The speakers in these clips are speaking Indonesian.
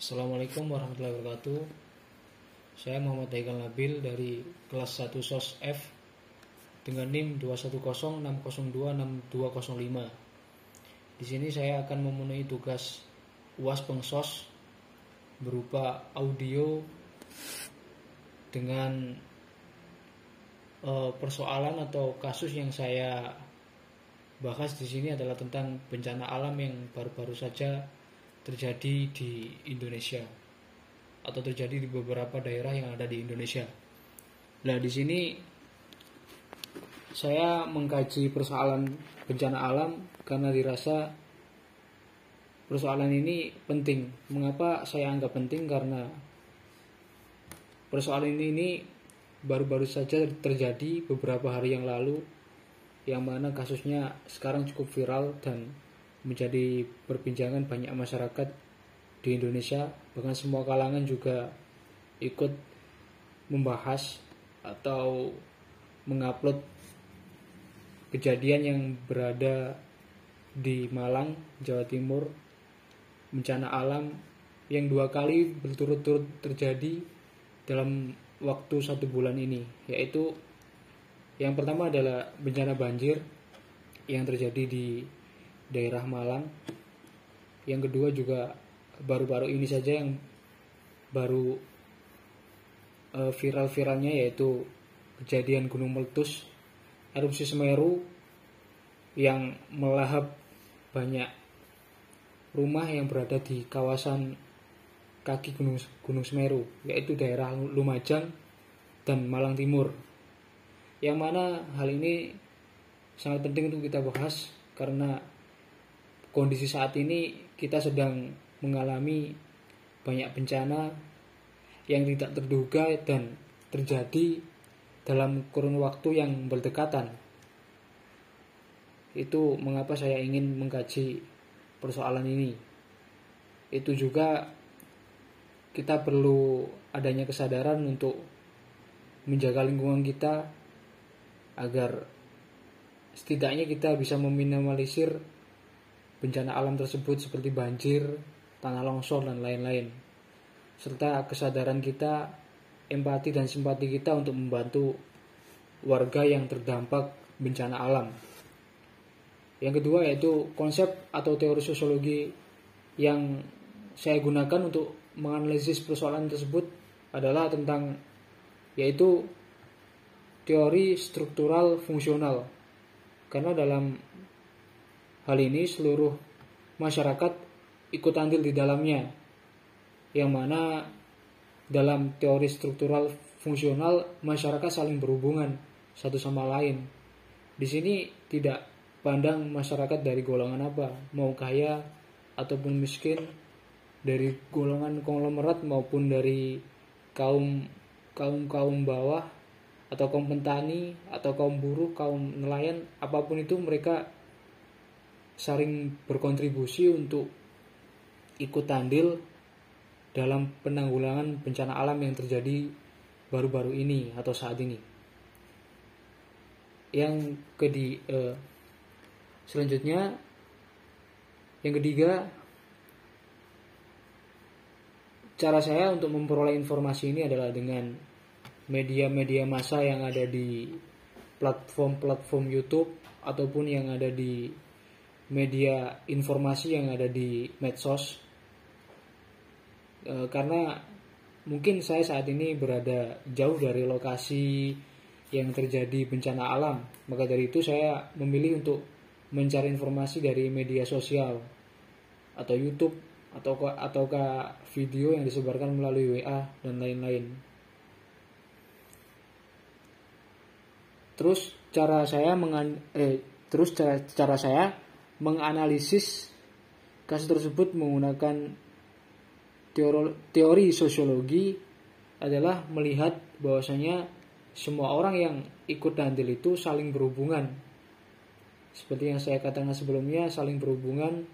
Assalamualaikum warahmatullahi wabarakatuh. Saya Muhammad Haikal Nabil dari kelas 1 SOS F dengan NIM 21060260205 Di sini saya akan memenuhi tugas UAS Pengsos berupa audio dengan uh, persoalan atau kasus yang saya bahas di sini adalah tentang bencana alam yang baru-baru saja terjadi di Indonesia atau terjadi di beberapa daerah yang ada di Indonesia. Nah, di sini saya mengkaji persoalan bencana alam karena dirasa persoalan ini penting. Mengapa saya anggap penting? Karena persoalan ini baru-baru saja terjadi beberapa hari yang lalu yang mana kasusnya sekarang cukup viral dan menjadi perbincangan banyak masyarakat di Indonesia. Bahkan semua kalangan juga ikut membahas atau mengupload kejadian yang berada di Malang, Jawa Timur bencana alam yang dua kali berturut-turut terjadi dalam waktu satu bulan ini yaitu yang pertama adalah bencana banjir yang terjadi di daerah Malang. Yang kedua juga baru-baru ini saja yang baru uh, viral-viralnya yaitu kejadian gunung meletus erupsi Semeru yang melahap banyak rumah yang berada di kawasan kaki Gunung, Gunung Semeru yaitu daerah Lumajang dan Malang Timur yang mana hal ini sangat penting untuk kita bahas karena kondisi saat ini kita sedang mengalami banyak bencana yang tidak terduga dan terjadi dalam kurun waktu yang berdekatan. Itu mengapa saya ingin mengkaji persoalan ini. Itu juga kita perlu adanya kesadaran untuk menjaga lingkungan kita agar setidaknya kita bisa meminimalisir bencana alam tersebut seperti banjir, tanah longsor, dan lain-lain. Serta kesadaran kita, empati dan simpati kita untuk membantu warga yang terdampak bencana alam. Yang kedua yaitu konsep atau teori sosiologi yang saya gunakan untuk menganalisis persoalan tersebut adalah tentang yaitu teori struktural fungsional. Karena dalam Hal ini seluruh masyarakat ikut andil di dalamnya, yang mana dalam teori struktural fungsional masyarakat saling berhubungan satu sama lain. Di sini tidak pandang masyarakat dari golongan apa, mau kaya ataupun miskin, dari golongan konglomerat maupun dari kaum kaum kaum bawah atau kaum petani atau kaum buruh, kaum nelayan, apa pun itu mereka saling berkontribusi untuk ikut andil dalam penanggulangan bencana alam yang terjadi baru-baru ini atau saat ini. Yang kedi eh, selanjutnya yang ketiga cara saya untuk memperoleh informasi ini adalah dengan media-media massa yang ada di platform-platform YouTube ataupun yang ada di media informasi yang ada di medsos e, karena mungkin saya saat ini berada jauh dari lokasi yang terjadi bencana alam maka dari itu saya memilih untuk mencari informasi dari media sosial atau YouTube atau ataukah video yang disebarkan melalui WA dan lain-lain. Terus cara saya mengan eh terus cara, cara saya menganalisis kasus tersebut menggunakan teori, sosiologi adalah melihat bahwasanya semua orang yang ikut andil itu saling berhubungan. Seperti yang saya katakan sebelumnya, saling berhubungan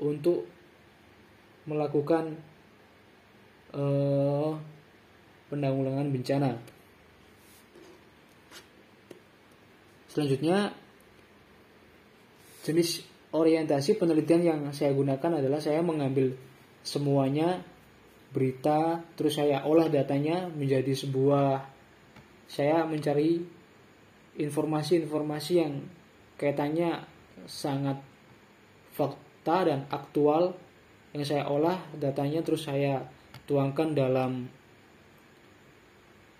untuk melakukan uh, penanggulangan bencana. Selanjutnya jenis orientasi penelitian yang saya gunakan adalah saya mengambil semuanya berita terus saya olah datanya menjadi sebuah saya mencari informasi-informasi yang kaitannya sangat fakta dan aktual yang saya olah datanya terus saya tuangkan dalam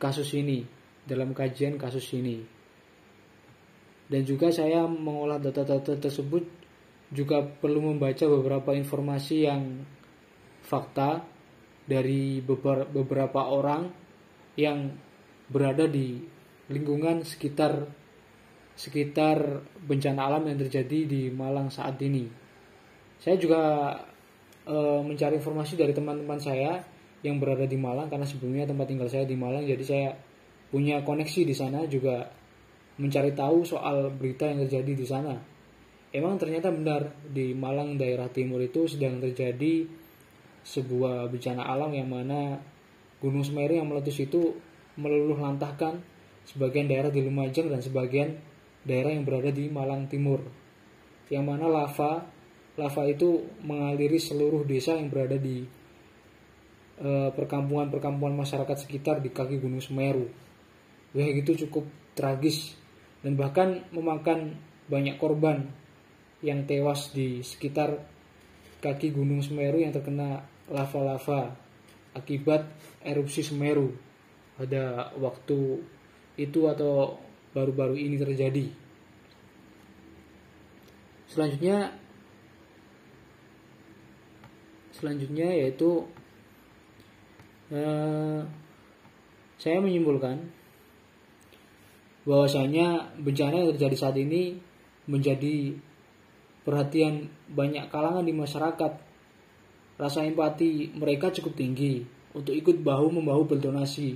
kasus ini dalam kajian kasus ini dan juga saya mengolah data-data tersebut juga perlu membaca beberapa informasi yang fakta dari beberapa orang yang berada di lingkungan sekitar sekitar bencana alam yang terjadi di Malang saat ini. Saya juga e, mencari informasi dari teman-teman saya yang berada di Malang karena sebelumnya tempat tinggal saya di Malang jadi saya punya koneksi di sana juga mencari tahu soal berita yang terjadi di sana. Emang ternyata benar di Malang daerah timur itu sedang terjadi sebuah bencana alam yang mana Gunung Semeru yang meletus itu meluluh lantahkan sebagian daerah di Lumajang dan sebagian daerah yang berada di Malang Timur. Yang mana lava lava itu mengaliri seluruh desa yang berada di eh, perkampungan-perkampungan masyarakat sekitar di kaki Gunung Semeru. Ya gitu cukup tragis dan bahkan memakan banyak korban yang tewas di sekitar kaki Gunung Semeru yang terkena lava-lava akibat erupsi Semeru pada waktu itu atau baru-baru ini terjadi. Selanjutnya selanjutnya yaitu eh, saya menyimpulkan bahwasanya bencana yang terjadi saat ini menjadi perhatian banyak kalangan di masyarakat Rasa empati mereka cukup tinggi untuk ikut bahu-membahu berdonasi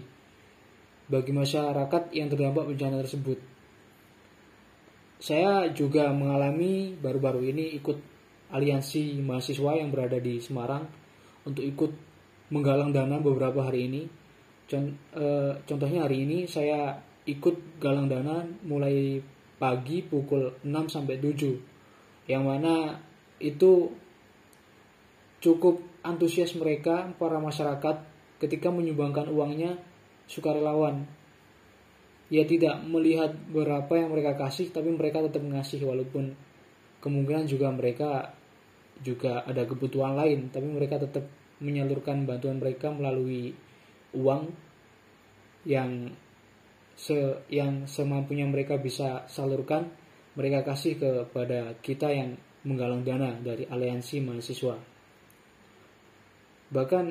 bagi masyarakat yang terdampak bencana tersebut. Saya juga mengalami baru-baru ini ikut aliansi mahasiswa yang berada di Semarang untuk ikut menggalang dana beberapa hari ini. Eh, contohnya hari ini saya ikut galang dana mulai pagi pukul 6 sampai 7. Yang mana itu Cukup antusias mereka, para masyarakat, ketika menyumbangkan uangnya sukarelawan. Ya tidak melihat berapa yang mereka kasih, tapi mereka tetap mengasih walaupun kemungkinan juga mereka juga ada kebutuhan lain, tapi mereka tetap menyalurkan bantuan mereka melalui uang yang se yang semampunya mereka bisa salurkan mereka kasih kepada kita yang menggalang dana dari aliansi mahasiswa. Bahkan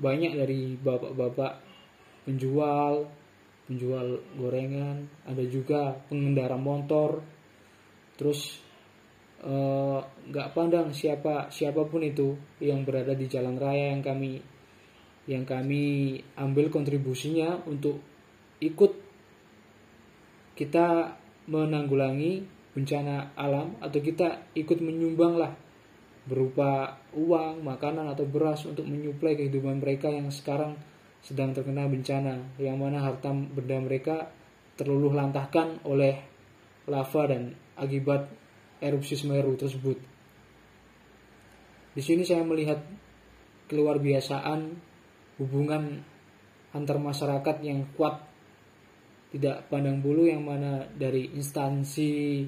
banyak dari bapak-bapak penjual penjual gorengan ada juga pengendara motor. Terus eh, nggak pandang siapa siapa pun itu yang berada di jalan raya yang kami yang kami ambil kontribusinya untuk ikut kita menanggulangi bencana alam atau kita ikut menyumbang lah berupa uang, makanan atau beras untuk menyuplai kehidupan mereka yang sekarang sedang terkena bencana yang mana harta benda mereka terluluh lantahkan oleh lava dan akibat erupsi Semeru tersebut. Di sini saya melihat keluar biasaan hubungan antar masyarakat yang kuat tidak pandang bulu yang mana dari instansi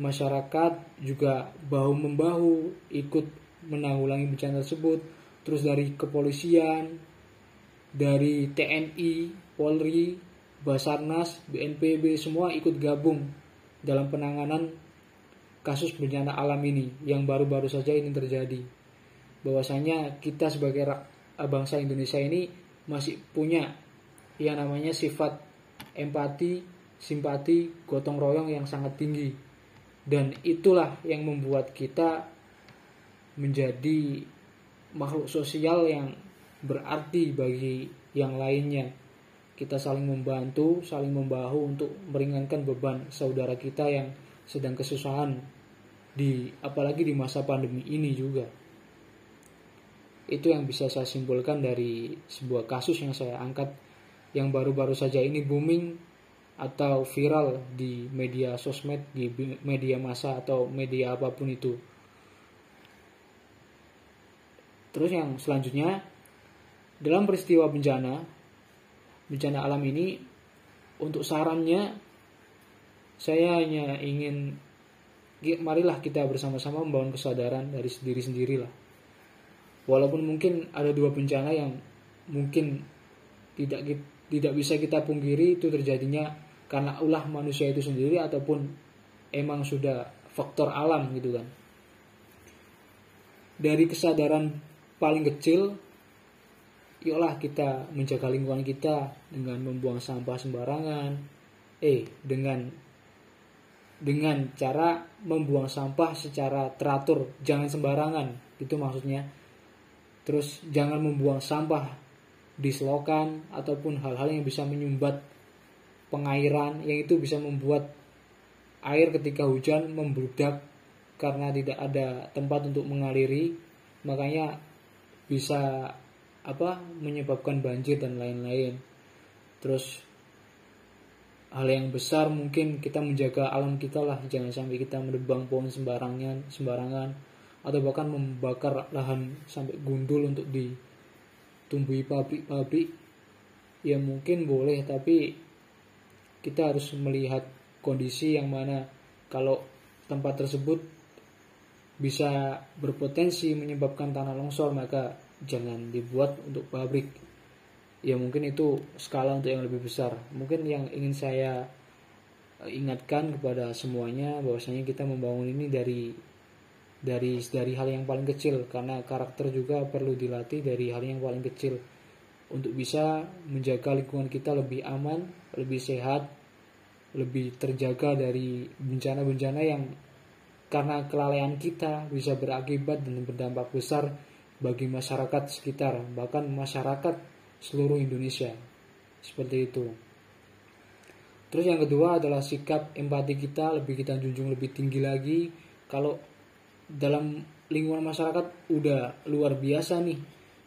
masyarakat juga bahu membahu ikut menanggulangi bencana tersebut. Terus dari kepolisian dari TNI Polri Basarnas BNPB semua ikut gabung dalam penanganan kasus bencana alam ini yang baru-baru saja ini terjadi. Bahwasanya kita sebagai bangsa Indonesia ini masih punya yang namanya sifat empati simpati gotong royong yang sangat tinggi dan itulah yang membuat kita menjadi makhluk sosial yang berarti bagi yang lainnya. Kita saling membantu, saling membahu untuk meringankan beban saudara kita yang sedang kesusahan di apalagi di masa pandemi ini juga. Itu yang bisa saya simpulkan dari sebuah kasus yang saya angkat yang baru-baru saja ini booming atau viral di media sosmed, di media massa atau media apa pun itu. Terus yang selanjutnya dalam peristiwa bencana bencana alam ini untuk sarannya saya hanya ingin marilah kita bersama-sama membangun kesadaran dari sendiri sendirilah walaupun mungkin ada dua bencana yang mungkin tidak tidak bisa kita pungkiri itu terjadinya karena ulah manusia itu sendiri ataupun emang sudah faktor alam gitu kan. Dari kesadaran paling kecil yuklah kita menjaga lingkungan kita dengan membuang sampah sembarangan. Eh dengan dengan cara membuang sampah secara teratur jangan sembarangan itu maksudnya. Terus jangan membuang sampah di selokan ataupun hal-hal yang bisa menyumbat pengairan yang itu bisa membuat air ketika hujan membludak karena tidak ada tempat untuk mengaliri makanya bisa apa menyebabkan banjir dan lain-lain. Terus hal yang besar mungkin kita menjaga alam kita lah jangan sampai kita menebang pohon sembarangan sembarangan atau bahkan membakar lahan sampai gundul untuk ditumbuhi pabrik-pabrik ya mungkin boleh tapi kita harus melihat kondisi yang mana kalau tempat tersebut bisa berpotensi menyebabkan tanah longsor maka jangan dibuat untuk pabrik. Ya mungkin itu skala untuk yang lebih besar. Mungkin yang ingin saya ingatkan kepada semuanya bahwasanya kita membangun ini dari dari dari hal yang paling kecil karena karakter juga perlu dilatih dari hal yang paling kecil untuk bisa menjaga lingkungan kita lebih aman, lebih sehat, lebih terjaga dari bencana-bencana yang karena kelalaian kita bisa berakibat dan berdampak besar bagi masyarakat sekitar, bahkan masyarakat seluruh Indonesia. Seperti itu. Terus yang kedua adalah sikap empati kita lebih kita junjung lebih tinggi lagi. Kalau dalam lingkungan masyarakat udah luar biasa nih.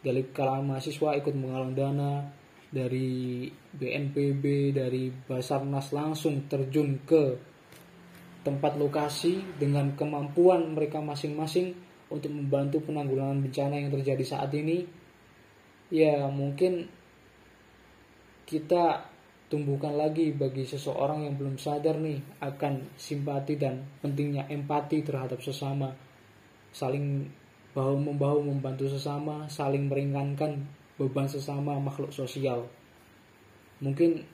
Dari kalangan mahasiswa ikut menggalang dana dari BNPB dari Basarnas langsung terjun ke tempat lokasi dengan kemampuan mereka masing-masing untuk membantu penanggulangan bencana yang terjadi saat ini. Ya mungkin kita tumbuhkan lagi bagi seseorang yang belum sadar nih akan simpati dan pentingnya empati terhadap sesama. Saling bahu membahu membantu sesama saling meringankan beban sesama makhluk sosial. Mungkin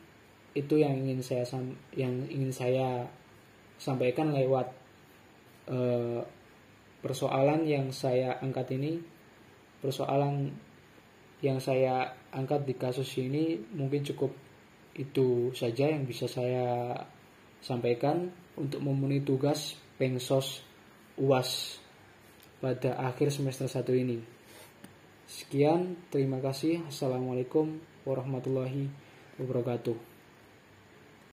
itu yang ingin saya yang ingin saya sampaikan lewat uh, persoalan yang saya angkat ini. Persoalan yang saya angkat di kasus ini mungkin cukup itu saja yang bisa saya sampaikan untuk memenuhi tugas pengsos UAS pada akhir semester 1 ini. Sekian, terima kasih. Assalamualaikum warahmatullahi wabarakatuh.